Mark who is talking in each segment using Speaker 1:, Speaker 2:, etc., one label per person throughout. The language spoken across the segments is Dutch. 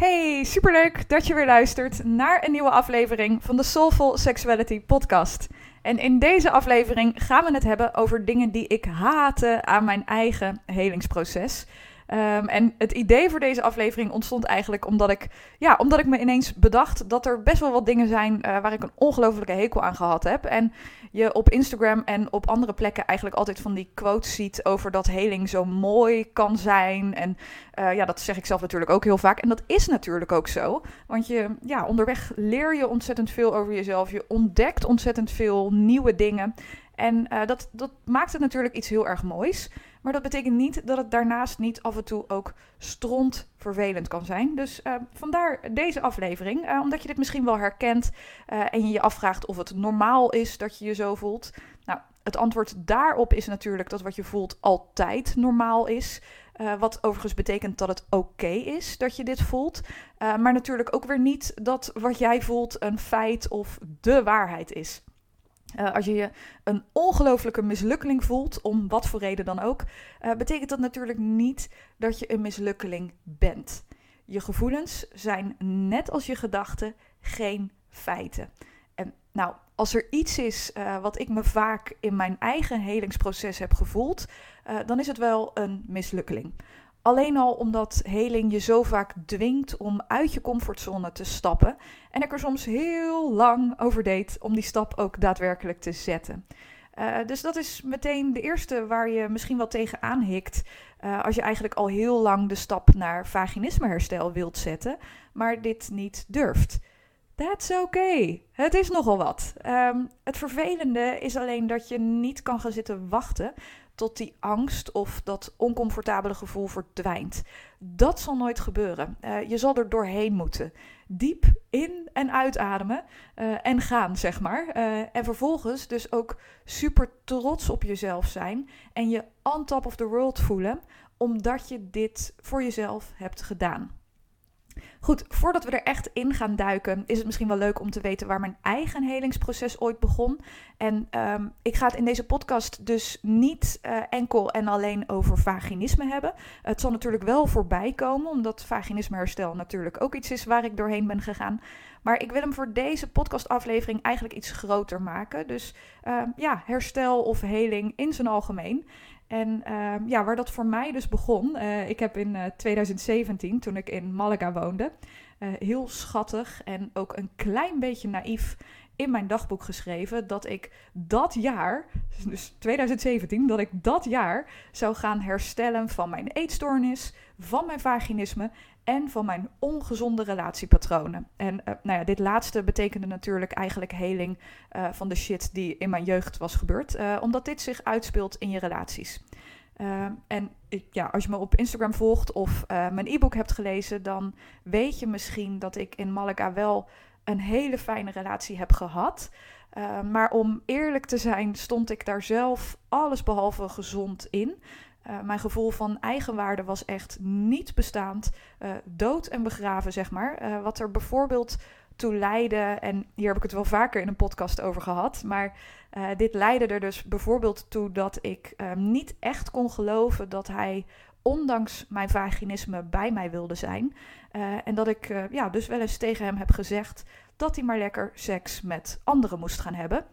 Speaker 1: Hey, superleuk dat je weer luistert naar een nieuwe aflevering van de Soulful Sexuality podcast. En in deze aflevering gaan we het hebben over dingen die ik haatte aan mijn eigen helingsproces. Um, en het idee voor deze aflevering ontstond eigenlijk omdat ik, ja, omdat ik me ineens bedacht dat er best wel wat dingen zijn uh, waar ik een ongelofelijke hekel aan gehad heb. En je op Instagram en op andere plekken eigenlijk altijd van die quotes ziet over dat heling zo mooi kan zijn. En uh, ja, dat zeg ik zelf natuurlijk ook heel vaak. En dat is natuurlijk ook zo. Want je, ja, onderweg leer je ontzettend veel over jezelf. Je ontdekt ontzettend veel nieuwe dingen. En uh, dat, dat maakt het natuurlijk iets heel erg moois. Maar dat betekent niet dat het daarnaast niet af en toe ook stront vervelend kan zijn. Dus uh, vandaar deze aflevering. Uh, omdat je dit misschien wel herkent uh, en je je afvraagt of het normaal is dat je je zo voelt. Nou, het antwoord daarop is natuurlijk dat wat je voelt altijd normaal is. wat overigens betekent dat het oké is dat je dit voelt. maar natuurlijk ook weer niet dat wat jij voelt een feit of de waarheid is. Uh, als je je een ongelofelijke mislukkeling voelt, om wat voor reden dan ook, uh, betekent dat natuurlijk niet dat je een mislukkeling bent. Je gevoelens zijn net als je gedachten geen feiten. En nou, als er iets is uh, wat ik me vaak in mijn eigen helingsproces heb gevoeld, dan is het wel een mislukkeling. Alleen al omdat heling je zo vaak dwingt om uit je comfortzone te stappen. En ik er soms heel lang over deed om die stap ook daadwerkelijk te zetten. Uh, dus dat is meteen de eerste waar je misschien wel tegenaan hikt. Uh, als je eigenlijk al heel lang de stap naar vaginismeherstel wilt zetten, maar dit niet durft. That's okay. Het is nogal wat. Um, het vervelende is alleen dat je niet kan gaan zitten wachten tot die angst of dat oncomfortabele gevoel verdwijnt. Dat zal nooit gebeuren. Uh, je zal er doorheen moeten. Diep in- en uitademen uh, en gaan, zeg maar. Uh, en vervolgens dus ook super trots op jezelf zijn en je on top of the world voelen, omdat je dit voor jezelf hebt gedaan. Goed, voordat we er echt in gaan duiken, is het misschien wel leuk om te weten waar mijn eigen helingsproces ooit begon. En um, ik ga het in deze podcast dus niet uh, enkel en alleen over vaginisme hebben. Het zal natuurlijk wel voorbij komen, omdat vaginismeherstel natuurlijk ook iets is waar ik doorheen ben gegaan. Maar ik wil hem voor deze podcastaflevering eigenlijk iets groter maken. Dus uh, ja, herstel of heling in zijn algemeen. En uh, ja, waar dat voor mij dus begon. Uh, ik heb in uh, 2017, toen ik in Malaga woonde, uh, heel schattig en ook een klein beetje naïef in mijn dagboek geschreven dat ik dat jaar, dus 2017, dat ik dat jaar zou gaan herstellen van mijn eetstoornis, van mijn vaginisme en van mijn ongezonde relatiepatronen. En uh, nou ja, dit laatste betekende natuurlijk eigenlijk heling uh, van de shit die in mijn jeugd was gebeurd, uh, omdat dit zich uitspeelt in je relaties. en ja, als je me op Instagram volgt of mijn e-book hebt gelezen, dan weet je misschien dat ik in Malaga wel een hele fijne relatie heb gehad. Uh, maar om eerlijk te zijn, stond ik daar zelf alles behalve gezond in. Uh, mijn gevoel van eigenwaarde was echt niet bestaand, uh, dood en begraven, zeg maar. wat er bijvoorbeeld toe leidde, en hier heb ik het wel vaker in een podcast over gehad, maar dit leidde er dus bijvoorbeeld toe dat ik niet echt kon geloven dat hij ondanks mijn vaginisme bij mij wilde zijn. Uh, en dat ik uh, ja, dus wel eens tegen hem heb gezegd dat hij maar lekker seks met anderen moest gaan hebben.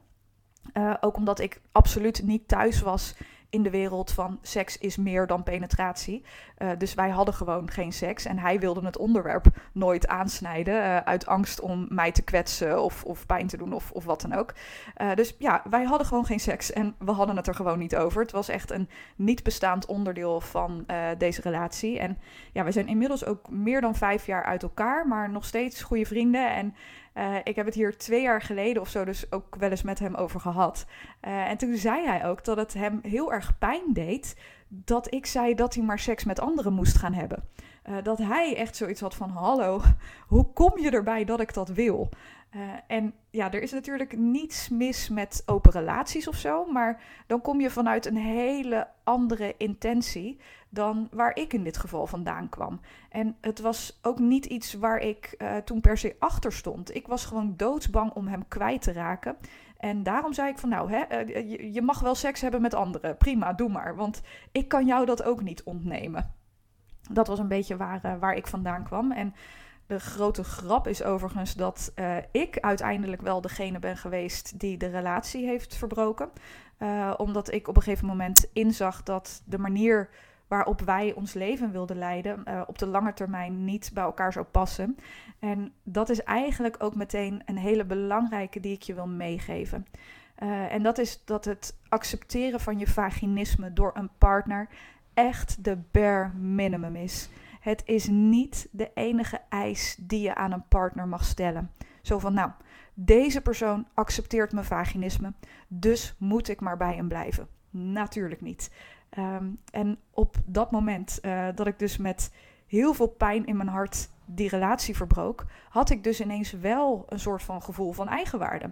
Speaker 1: Uh, ook omdat ik absoluut niet thuis was in de wereld van seks is meer dan penetratie. Uh, dus wij hadden gewoon geen seks. En hij wilde het onderwerp nooit aansnijden. Uh, uit angst om mij te kwetsen of, of pijn te doen of, of wat dan ook. Uh, dus ja, wij hadden gewoon geen seks. En we hadden het er gewoon niet over. Het was echt een niet bestaand onderdeel van deze relatie. En ja, we zijn inmiddels ook meer dan vijf jaar uit elkaar. Maar nog steeds goede vrienden. En uh, ik heb het hier twee jaar geleden of zo dus ook wel eens met hem over gehad. Uh, en toen zei hij ook dat het hem heel erg pijn deed dat ik zei dat hij maar seks met anderen moest gaan hebben. dat hij echt zoiets had van: Hallo, hoe kom je erbij dat ik dat wil? En ja, er is natuurlijk niets mis met open relaties of zo, maar dan kom je vanuit een hele andere intentie dan waar ik in dit geval vandaan kwam. En het was ook niet iets waar ik uh, toen per se achter stond. Ik was gewoon doodsbang om hem kwijt te raken. En daarom zei ik van nou, hè, uh, je, mag wel seks hebben met anderen. Prima, doe maar. Want ik kan jou dat ook niet ontnemen. Dat was een beetje waar, waar ik vandaan kwam. En de grote grap is overigens dat ik uiteindelijk wel degene ben geweest die de relatie heeft verbroken. Omdat ik op een gegeven moment inzag dat de manier waarop wij ons leven wilden leiden uh, op de lange termijn niet bij elkaar zou passen. En dat is eigenlijk ook meteen een hele belangrijke die ik je wil meegeven. en dat is dat het accepteren van je vaginisme door een partner echt de bare minimum is. Het is niet de enige eis die je aan een partner mag stellen. Zo van, nou, deze persoon accepteert mijn vaginisme, dus moet ik maar bij hem blijven. Natuurlijk niet. Um, en op dat moment uh, dat ik dus met heel veel pijn in mijn hart die relatie verbrook, had ik dus ineens wel een soort van gevoel van eigenwaarde.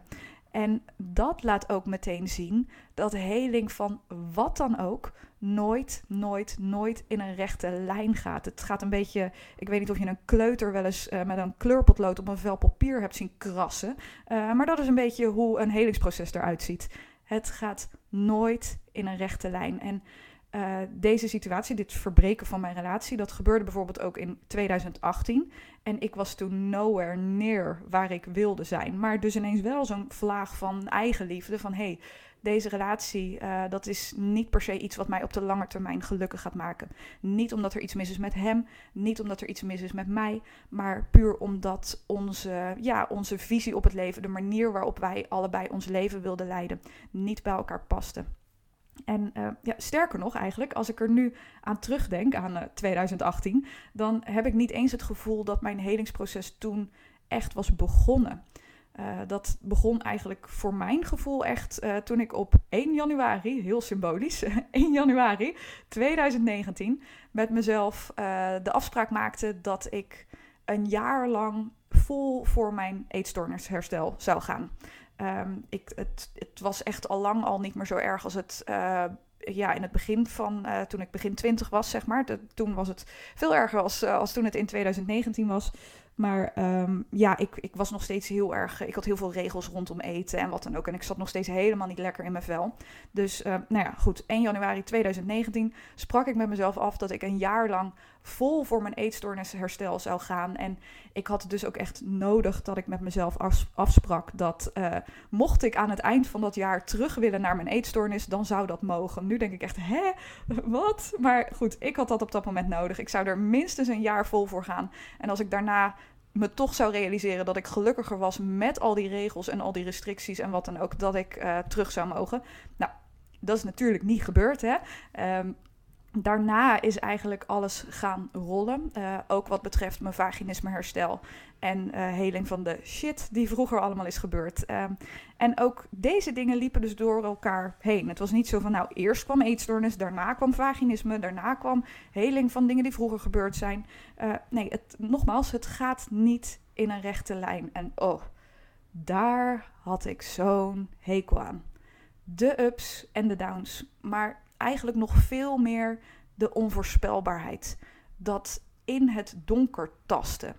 Speaker 1: En dat laat ook meteen zien dat heling van wat dan ook nooit, nooit, nooit in een rechte lijn gaat. Het gaat een beetje, ik weet niet of je een kleuter wel eens uh, met een kleurpotlood op een vel papier hebt zien krassen. Uh, maar dat is een beetje hoe een helingsproces eruit ziet. Het gaat nooit in een rechte lijn. En uh, deze situatie, dit verbreken van mijn relatie, dat gebeurde bijvoorbeeld ook in 2018. En ik was toen nowhere near waar ik wilde zijn. Maar dus ineens wel zo'n vlaag van eigenliefde. Van hey, deze relatie, uh, dat is niet per se iets wat mij op de lange termijn gelukkig gaat maken. Niet omdat er iets mis is met hem, niet omdat er iets mis is met mij, maar puur omdat onze, ja, onze visie op het leven, de manier waarop wij allebei ons leven wilden leiden, niet bij elkaar paste. En uh, ja, sterker nog, eigenlijk, als ik er nu aan terugdenk, aan uh, eh, 2018, dan heb ik niet eens het gevoel dat mijn helingsproces toen echt was begonnen. Uh, dat begon eigenlijk voor mijn gevoel echt toen ik op 1 januari, heel symbolisch, 1 januari 2019, met mezelf de afspraak maakte dat ik een jaar lang vol voor mijn eetstoornisherstel zou gaan. Um, ik, het, het, was echt al lang al niet meer zo erg als het uh, ja, in het begin van uh, toen ik begin 20 was, zeg maar. Toen was het veel erger als, uh, als toen het in 2019 was. Maar um, ja, ik, ik was nog steeds heel erg. Ik had heel veel regels rondom eten en wat dan ook. En ik zat nog steeds helemaal niet lekker in mijn vel. Dus, nou ja, goed. 1 januari 2019 sprak ik met mezelf af dat ik een jaar lang vol voor mijn eetstoornisherstel zou gaan. En ik had dus ook echt nodig dat ik met mezelf afsprak dat uh, mocht ik aan het eind van dat jaar terug willen naar mijn eetstoornis, dan zou dat mogen. Nu denk ik echt, hè, wat? Maar goed, ik had dat op dat moment nodig. Ik zou er minstens een jaar vol voor gaan. En als ik daarna me toch zou realiseren dat ik gelukkiger was met al die regels en al die restricties en wat dan ook, dat ik uh, terug zou mogen. Nou, dat is natuurlijk niet gebeurd. Hè? Um, daarna is eigenlijk alles gaan rollen. Uh, ook wat betreft mijn vaginisme herstel en uh, heling van de shit die vroeger allemaal is gebeurd. Uh, en ook deze dingen liepen dus door elkaar heen. Het was niet zo van, nou, eerst kwam eetstoornis, daarna kwam vaginisme, daarna kwam heling van dingen die vroeger gebeurd zijn. Uh, nee, het, nogmaals, het gaat niet in een rechte lijn. En oh, daar had ik zo'n hekel aan. De ups en de downs. Maar eigenlijk nog veel meer de onvoorspelbaarheid. Dat in het donker tasten.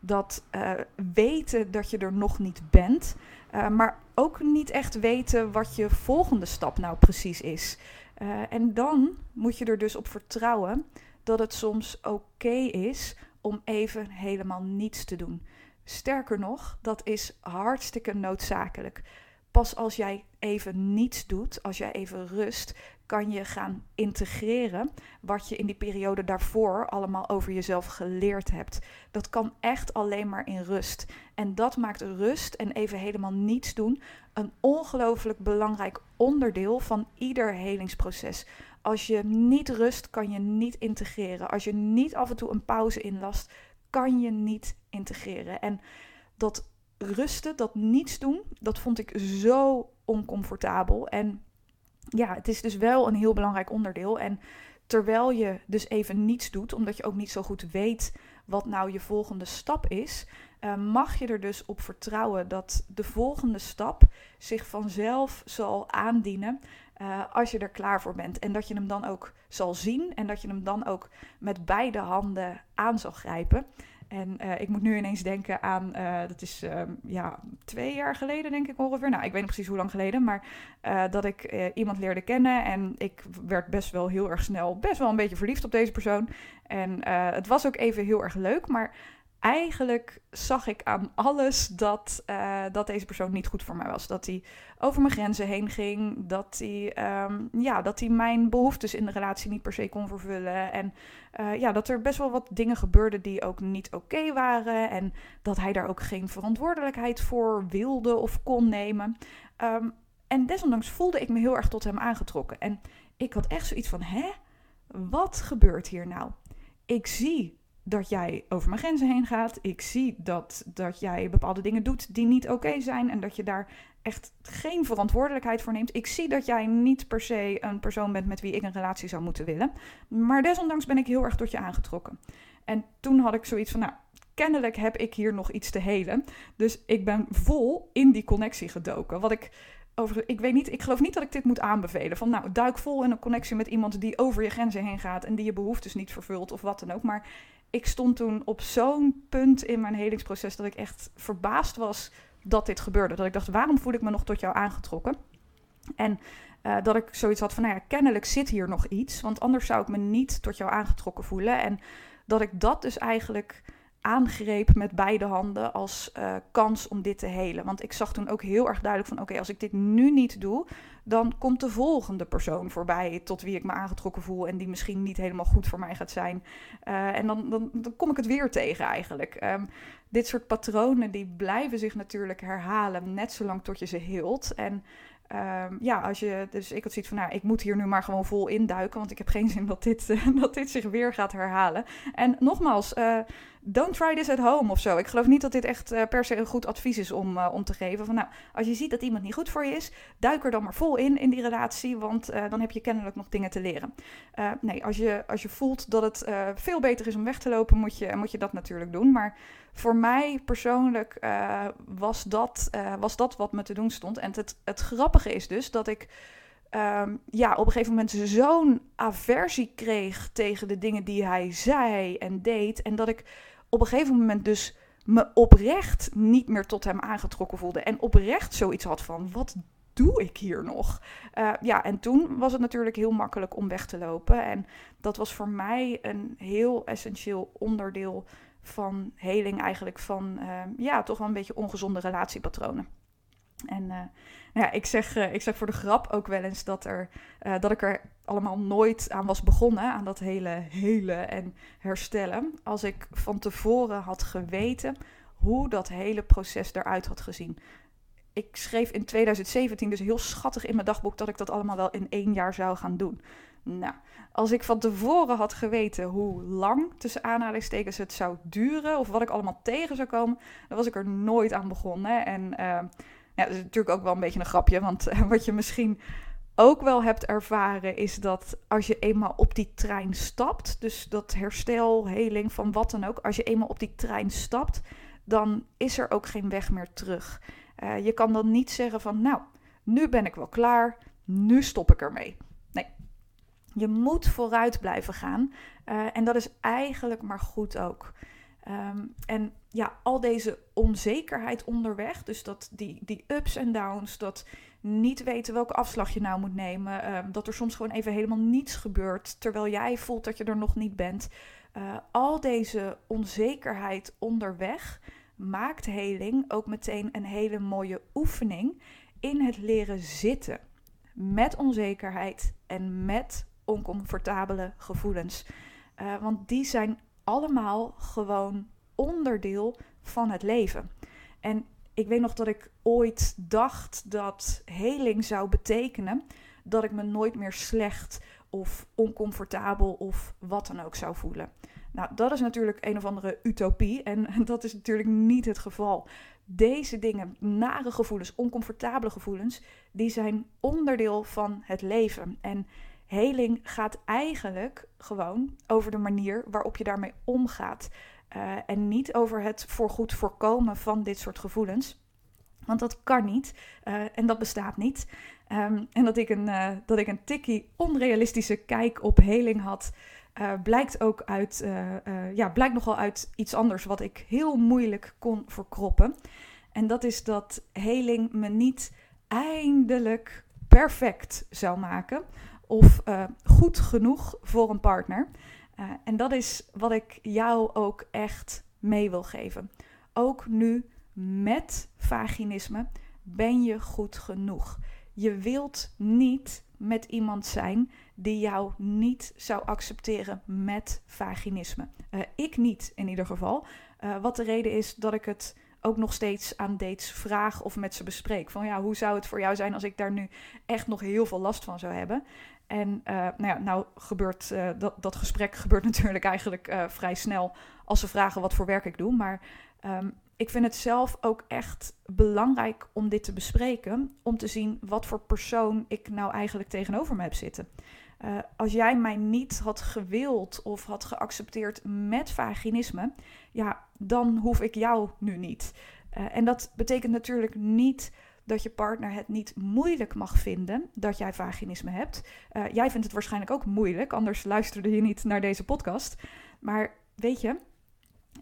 Speaker 1: Dat uh, weten dat je er nog niet bent. Uh, maar ook niet echt weten wat je volgende stap nou precies is. Uh, en dan moet je er dus op vertrouwen dat het soms oké is om even helemaal niets te doen. Sterker nog, dat is hartstikke noodzakelijk. Pas als jij even niets doet, als jij even rust, kan je gaan integreren wat je in die periode daarvoor allemaal over jezelf geleerd hebt. Dat kan echt alleen maar in rust. En dat maakt rust en even helemaal niets doen een ongelooflijk belangrijk onderdeel van ieder helingsproces. Als je niet rust, kan je niet integreren. Als je niet af en toe een pauze inlast, kan je niet integreren. En dat rusten, dat niets doen, dat vond ik zo oncomfortabel. En ja, het is dus wel een heel belangrijk onderdeel. En terwijl je dus even niets doet, omdat je ook niet zo goed weet wat nou je volgende stap is, uh, mag je er dus op vertrouwen dat de volgende stap zich vanzelf zal aandienen uh, als je er klaar voor bent. En dat je hem dan ook zal zien en dat je hem dan ook met beide handen aan zal grijpen. En uh, ik moet nu ineens denken aan, uh, dat is uh, ja, twee jaar geleden denk ik ongeveer. Nou, ik weet niet precies hoe lang geleden, maar dat ik iemand leerde kennen. En ik werd best wel heel erg snel, best wel een beetje verliefd op deze persoon. En het was ook even heel erg leuk, maar eigenlijk zag ik aan alles dat, uh, dat deze persoon niet goed voor mij was. Dat hij over mijn grenzen heen ging. Dat hij, um, ja, dat hij mijn behoeftes in de relatie niet per se kon vervullen. En uh, ja, dat er best wel wat dingen gebeurden die ook niet oké waren. En dat hij daar ook geen verantwoordelijkheid voor wilde of kon nemen. Um, en desondanks voelde ik me heel erg tot hem aangetrokken. En ik had echt zoiets van: hè? Wat gebeurt hier nou? Ik zie dat jij over mijn grenzen heen gaat. Ik zie dat, dat jij bepaalde dingen doet die niet oké zijn en dat je daar echt geen verantwoordelijkheid voor neemt. Ik zie dat jij niet per se een persoon bent met wie ik een relatie zou moeten willen. Maar desondanks ben ik heel erg tot je aangetrokken. En toen had ik zoiets van, nou, kennelijk heb ik hier nog iets te helen. Dus ik ben vol in die connectie gedoken. Wat ik over, ik weet niet, ik geloof niet dat ik dit moet aanbevelen. Van nou, duik vol in een connectie met iemand die over je grenzen heen gaat en die je behoeftes niet vervult of wat dan ook. Maar ik stond toen op zo'n punt in mijn helingsproces dat ik echt verbaasd was dat dit gebeurde. Dat ik dacht, waarom voel ik me nog tot jou aangetrokken? En uh, dat ik zoiets had van, nou ja, kennelijk zit hier nog iets, want anders zou ik me niet tot jou aangetrokken voelen. En dat ik dat dus eigenlijk aangreep met beide handen als uh, kans om dit te helen. Want ik zag toen ook heel erg duidelijk van oké, als ik dit nu niet doe, dan komt de volgende persoon voorbij tot wie ik me aangetrokken voel en die misschien niet helemaal goed voor mij gaat zijn. Uh, en dan, dan, kom ik het weer tegen eigenlijk. Um, dit soort patronen die blijven zich natuurlijk herhalen net zolang tot je ze hield. En Um, ja, als je, dus ik had zoiets van, nou, ik moet hier nu maar gewoon vol induiken, want ik heb geen zin dat dit, dat dit zich weer gaat herhalen. En nogmaals, uh, don't try this at home of zo. Ik geloof niet dat dit echt uh, per se een goed advies is om, om te geven. Van, nou, als je ziet dat iemand niet goed voor je is, duik er dan maar vol in, in die relatie, want dan heb je kennelijk nog dingen te leren. nee, als je, als je voelt dat het veel beter is om weg te lopen, moet je, moet je dat natuurlijk doen. Maar voor mij persoonlijk was, dat, was dat wat me te doen stond. En het, het grappige is dus dat ik um, ja, op een gegeven moment zo'n aversie kreeg tegen de dingen die hij zei en deed. En dat ik op een gegeven moment dus me oprecht niet meer tot hem aangetrokken voelde. En oprecht zoiets had van: wat doe ik hier nog? Uh, ja, en toen was het natuurlijk heel makkelijk om weg te lopen. En dat was voor mij een heel essentieel onderdeel van heling eigenlijk van uh, ja, toch wel een beetje ongezonde relatiepatronen. En uh, ja, ik zeg, uh, ik zeg voor de grap ook wel eens dat, er, dat ik er allemaal nooit aan was begonnen, aan dat hele hele en herstellen, als ik van tevoren had geweten hoe dat hele proces eruit had gezien. Ik schreef in 2017 dus heel schattig in mijn dagboek dat ik dat allemaal wel in één jaar zou gaan doen. Nou, als ik van tevoren had geweten hoe lang tussen aanhalingstekens het zou duren, of wat ik allemaal tegen zou komen, dan was ik er nooit aan begonnen. En ja, dat is natuurlijk ook wel een beetje een grapje, want uh, wat je misschien ook wel hebt ervaren, is dat als je eenmaal op die trein stapt, dus dat herstel, heling van wat dan ook, als je eenmaal op die trein stapt, dan is er ook geen weg meer terug. Uh, je kan dan niet zeggen van, nou, nu ben ik wel klaar, nu stop ik ermee. Je moet vooruit blijven gaan. Uh, en dat is eigenlijk maar goed ook. Um, en ja, al deze onzekerheid onderweg, dus dat die, die ups en downs, dat niet weten welke afslag je nou moet nemen, um, dat er soms gewoon even helemaal niets gebeurt terwijl jij voelt dat je er nog niet bent. Uh, al deze onzekerheid onderweg maakt heling ook meteen een hele mooie oefening in het leren zitten met onzekerheid en met oncomfortabele gevoelens. Uh, want die zijn allemaal gewoon onderdeel van het leven. En ik weet nog dat ik ooit dacht dat heling zou betekenen dat ik me nooit meer slecht of oncomfortabel of wat dan ook zou voelen. Nou, dat is natuurlijk een of andere utopie en dat is natuurlijk niet het geval. Deze dingen, nare gevoelens, oncomfortabele gevoelens, die zijn onderdeel van het leven. En heling gaat eigenlijk gewoon over de manier waarop je daarmee omgaat. Uh, en niet over het voorgoed voorkomen van dit soort gevoelens. Want dat kan niet uh, en dat bestaat niet. Um, en dat ik, een, uh, dat ik een tikkie onrealistische kijk op heling had, blijkt ook uit, ja, blijkt nogal uit iets anders wat ik heel moeilijk kon verkroppen. En dat is dat heling me niet eindelijk perfect zou maken of goed genoeg voor een partner. Uh, en dat is wat ik jou ook echt mee wil geven. Ook nu met vaginisme ben je goed genoeg. Je wilt niet met iemand zijn die jou niet zou accepteren met vaginisme. Uh, ik niet in ieder geval. wat de reden is dat ik het ook nog steeds aan dates vraag of met ze bespreek. Van ja, hoe zou het voor jou zijn als ik daar nu echt nog heel veel last van zou hebben? En uh, nou ja, nou gebeurt uh, dat, dat gesprek gebeurt natuurlijk eigenlijk uh, vrij snel als ze vragen wat voor werk ik doe. Maar um, ik vind het zelf ook echt belangrijk om dit te bespreken. Om te zien wat voor persoon ik nou eigenlijk tegenover me heb zitten. als jij mij niet had gewild of had geaccepteerd met vaginisme, ja, dan hoef ik jou nu niet. en dat betekent natuurlijk niet dat je partner het niet moeilijk mag vinden dat jij vaginisme hebt. Uh, jij vindt het waarschijnlijk ook moeilijk, anders luisterde je niet naar deze podcast. Maar weet je,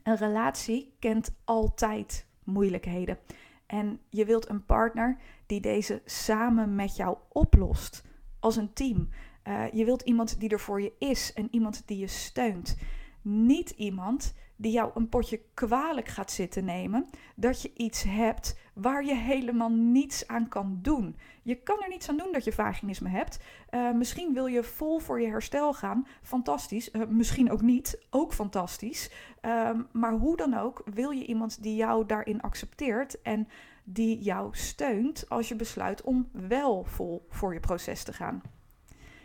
Speaker 1: een relatie kent altijd moeilijkheden. En je wilt een partner die deze samen met jou oplost, als een team. Uh, je wilt iemand die er voor je is en iemand die je steunt. Niet iemand die jou een potje kwalijk gaat zitten nemen dat je iets hebt waar je helemaal niets aan kan doen. Je kan er niets aan doen dat je vaginisme hebt. Uh, misschien wil je vol voor je herstel gaan. Fantastisch. Uh, misschien ook niet. Ook fantastisch. Uh, maar hoe dan ook wil je iemand die jou daarin accepteert en die jou steunt als je besluit om wel vol voor je proces te gaan.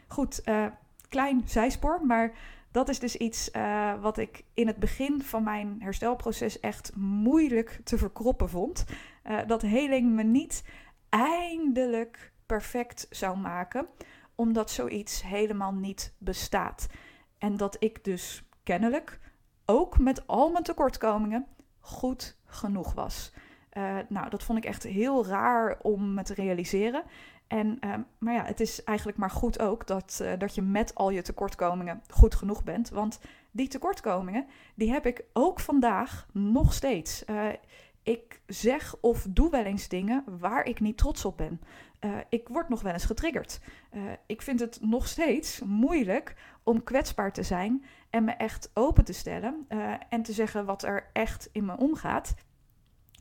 Speaker 1: Goed, eh, klein zijspoor, maar dat is dus iets wat ik in het begin van mijn herstelproces echt moeilijk te verkroppen vond. Uh, dat heling me niet eindelijk perfect zou maken, omdat zoiets helemaal niet bestaat. En dat ik dus kennelijk, ook met al mijn tekortkomingen, goed genoeg was. Uh, nou, dat vond ik echt heel raar om me te realiseren. En, uh, maar ja, het is eigenlijk maar goed ook dat, uh, dat je met al je tekortkomingen goed genoeg bent. Want die tekortkomingen, die heb ik ook vandaag nog steeds. Ik zeg of doe wel eens dingen waar ik niet trots op ben. ik word nog wel eens getriggerd. ik vind het nog steeds moeilijk om kwetsbaar te zijn en me echt open te stellen en te zeggen wat er echt in me omgaat.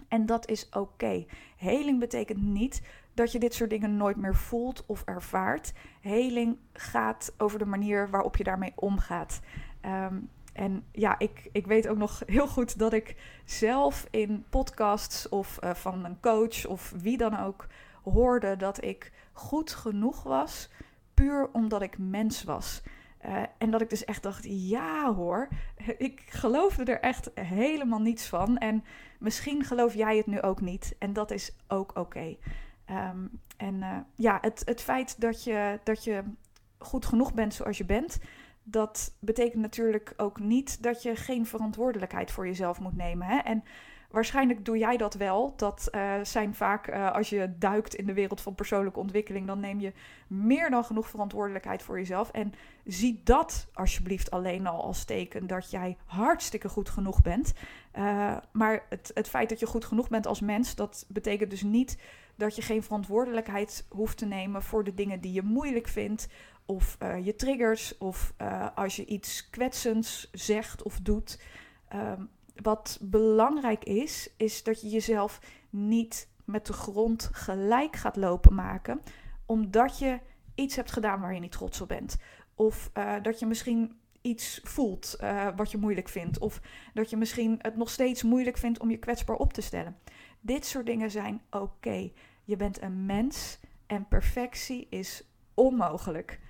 Speaker 1: En dat is oké. Heling betekent niet dat je dit soort dingen nooit meer voelt of ervaart. Heling gaat over de manier waarop je daarmee omgaat. Um, en ja, ik, ik weet ook nog heel goed dat ik zelf in podcasts of uh, van een coach of wie dan ook hoorde dat ik goed genoeg was, puur omdat ik mens was. Uh, en dat ik dus echt dacht, ja hoor, ik geloofde er echt helemaal niets van. En misschien geloof jij het nu ook niet. En dat is ook oké. Um, en uh, ja, het, het feit dat je, dat je goed genoeg bent zoals je bent, dat betekent natuurlijk ook niet dat je geen verantwoordelijkheid voor jezelf moet nemen. Hè? En waarschijnlijk doe jij dat wel. Dat uh, zijn vaak, uh, als je duikt in de wereld van persoonlijke ontwikkeling, dan neem je meer dan genoeg verantwoordelijkheid voor jezelf. En zie dat alsjeblieft alleen al als teken dat jij hartstikke goed genoeg bent. Uh, maar het, het feit dat je goed genoeg bent als mens, dat betekent dus niet dat je geen verantwoordelijkheid hoeft te nemen voor de dingen die je moeilijk vindt. Of uh, je triggers, of uh, als je iets kwetsends zegt of doet. Um, wat belangrijk is, is dat je jezelf niet met de grond gelijk gaat lopen maken, omdat je iets hebt gedaan waar je niet trots op bent. Of uh, dat je misschien iets voelt wat je moeilijk vindt. Of dat je misschien het nog steeds moeilijk vindt om je kwetsbaar op te stellen. Dit soort dingen zijn oké. Je bent een mens en perfectie is onmogelijk.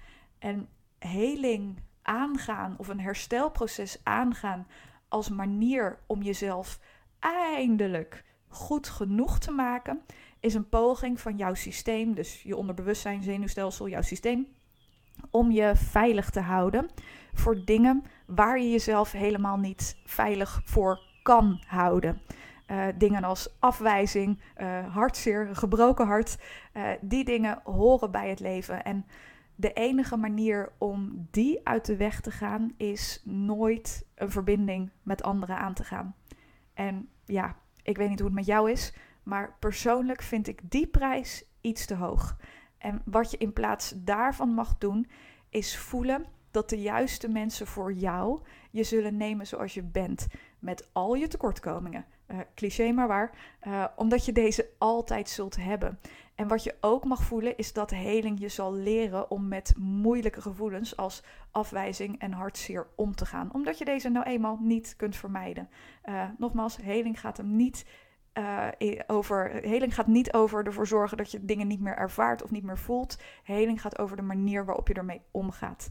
Speaker 1: En heling aangaan of een herstelproces aangaan als manier om jezelf eindelijk goed genoeg te maken, is een poging van jouw systeem, dus je onderbewustzijn, zenuwstelsel, jouw systeem, om je veilig te houden voor dingen waar je jezelf helemaal niet veilig voor kan houden. Uh, dingen als afwijzing, uh, hartzeer, gebroken hart, uh, die dingen horen bij het leven. En de enige manier om die uit de weg te gaan is nooit een verbinding met anderen aan te gaan. En ja, ik weet niet hoe het met jou is, maar persoonlijk vind ik die prijs iets te hoog. En wat je in plaats daarvan mag doen, is voelen dat de juiste mensen voor jou je zullen nemen zoals je bent. Met al je tekortkomingen. Uh, cliché maar waar. Uh, omdat je deze altijd zult hebben. En wat je ook mag voelen is dat heling je zal leren om met moeilijke gevoelens als afwijzing en hartzeer om te gaan. Omdat je deze nou eenmaal niet kunt vermijden. Uh, nogmaals, heling gaat hem niet uh, over. Heling gaat niet over ervoor zorgen dat je dingen niet meer ervaart of niet meer voelt. Heling gaat over de manier waarop je ermee omgaat.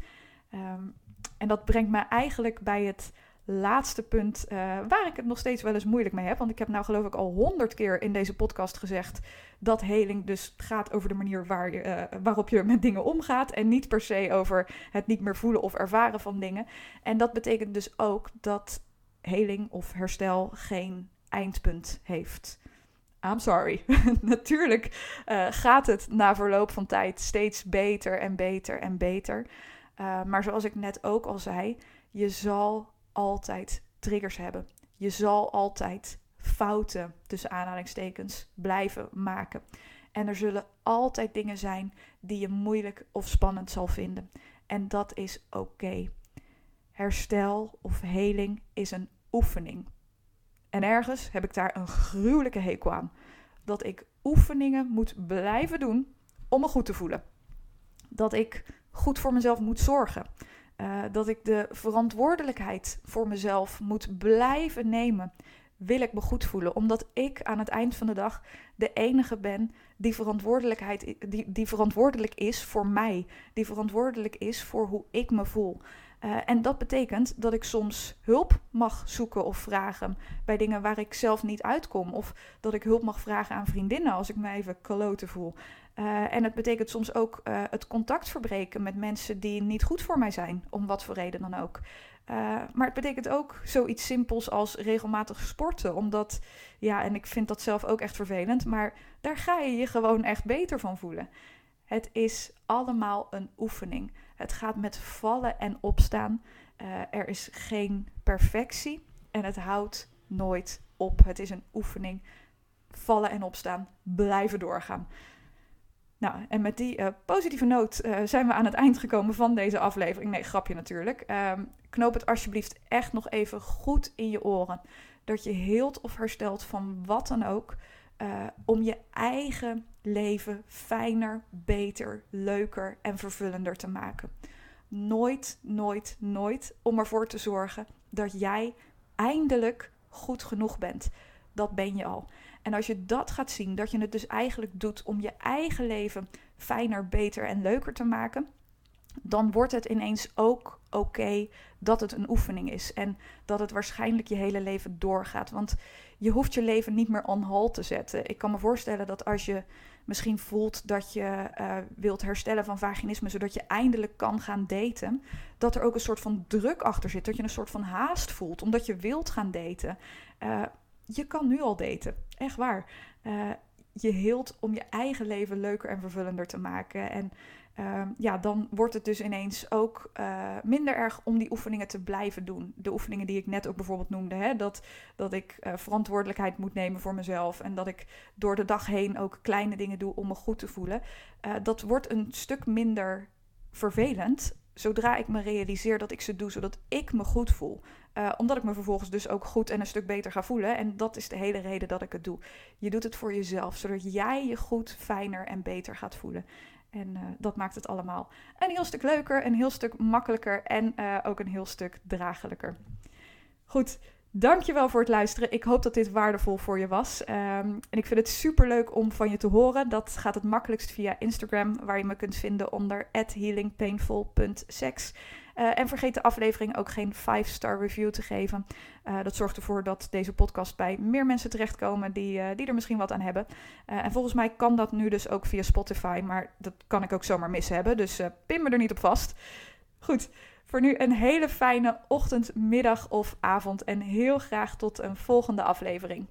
Speaker 1: Um, en dat brengt me eigenlijk bij het laatste punt uh, waar ik het nog steeds wel eens moeilijk mee heb. Want ik heb nou geloof ik al honderd keer in deze podcast gezegd dat heling dus gaat over de manier waar je, uh, waarop je met dingen omgaat. En niet per se over het niet meer voelen of ervaren van dingen. En dat betekent dus ook dat heling of herstel geen eindpunt heeft. I'm sorry. Natuurlijk uh, gaat het na verloop van tijd steeds beter en beter en beter. Maar zoals ik net ook al zei, je zal altijd triggers hebben. Je zal altijd fouten, tussen aanhalingstekens, blijven maken. En er zullen altijd dingen zijn die je moeilijk of spannend zal vinden. En dat is oké. Herstel of heling is een oefening. En ergens heb ik daar een gruwelijke hekel aan. Dat ik oefeningen moet blijven doen om me goed te voelen. Dat ik goed voor mezelf moet zorgen. Uh, dat ik de verantwoordelijkheid voor mezelf moet blijven nemen. Wil ik me goed voelen, omdat ik aan het eind van de dag de enige ben die, verantwoordelijkheid, die, die verantwoordelijk is voor mij, die verantwoordelijk is voor hoe ik me voel. Uh, en dat betekent dat ik soms hulp mag zoeken of vragen bij dingen waar ik zelf niet uitkom. Of dat ik hulp mag vragen aan vriendinnen als ik me even kloten voel. Uh, en het betekent soms ook uh, het contact verbreken met mensen die niet goed voor mij zijn, om wat voor reden dan ook. Uh, maar het betekent ook zoiets simpels als regelmatig sporten. Omdat, ja, en ik vind dat zelf ook echt vervelend, maar daar ga je je gewoon echt beter van voelen. Het is allemaal een oefening. Het gaat met vallen en opstaan. er is geen perfectie en het houdt nooit op. Het is een oefening. Vallen en opstaan, blijven doorgaan. Nou, en met die uh, positieve noot uh, zijn we aan het eind gekomen van deze aflevering. Nee, grapje natuurlijk. Um, knoop het alsjeblieft echt nog even goed in je oren. Dat je heelt of herstelt van wat dan ook. Uh, om je eigen leven fijner, beter, leuker en vervullender te maken. Nooit, nooit, nooit om ervoor te zorgen dat jij eindelijk goed genoeg bent. Dat ben je al. En als je dat gaat zien, dat je het dus eigenlijk doet om je eigen leven fijner, beter en leuker te maken, dan wordt het ineens ook oké dat het een oefening is. En dat het waarschijnlijk je hele leven doorgaat. Want je hoeft je leven niet meer on hold te zetten. Ik kan me voorstellen dat als je misschien voelt dat je uh, wilt herstellen van vaginisme, zodat je eindelijk kan gaan daten, dat er ook een soort van druk achter zit. Dat je een soort van haast voelt, omdat je wilt gaan daten. Uh, je kan nu al daten. Echt waar. Uh, je hield om je eigen leven leuker en vervullender te maken. En uh, ja, dan wordt het dus ineens ook uh, minder erg om die oefeningen te blijven doen. De oefeningen die ik net ook bijvoorbeeld noemde. Hè? Dat, dat ik uh, verantwoordelijkheid moet nemen voor mezelf. En dat ik door de dag heen ook kleine dingen doe om me goed te voelen. dat wordt een stuk minder vervelend zodra ik me realiseer dat ik ze doe zodat ik me goed voel. Uh, omdat ik me vervolgens dus ook goed en een stuk beter ga voelen. En dat is de hele reden dat ik het doe. Je doet het voor jezelf, zodat jij je goed, fijner en beter gaat voelen. En uh, dat maakt het allemaal een heel stuk leuker, een heel stuk makkelijker en uh, ook een heel stuk draaglijker. Goed, Dankjewel voor het luisteren. Ik hoop dat dit waardevol voor je was. Um, en ik vind het super leuk om van je te horen. Dat gaat het makkelijkst via Instagram, waar je me kunt vinden onder healingpainful.sex. en vergeet de aflevering ook geen 5-star review te geven. dat zorgt ervoor dat deze podcast bij meer mensen terechtkomen die, die er misschien wat aan hebben. en volgens mij kan dat nu dus ook via Spotify, maar dat kan ik ook zomaar mis hebben. Dus pin me er niet op vast. Goed, voor nu een hele fijne ochtend, middag of avond en heel graag tot een volgende aflevering.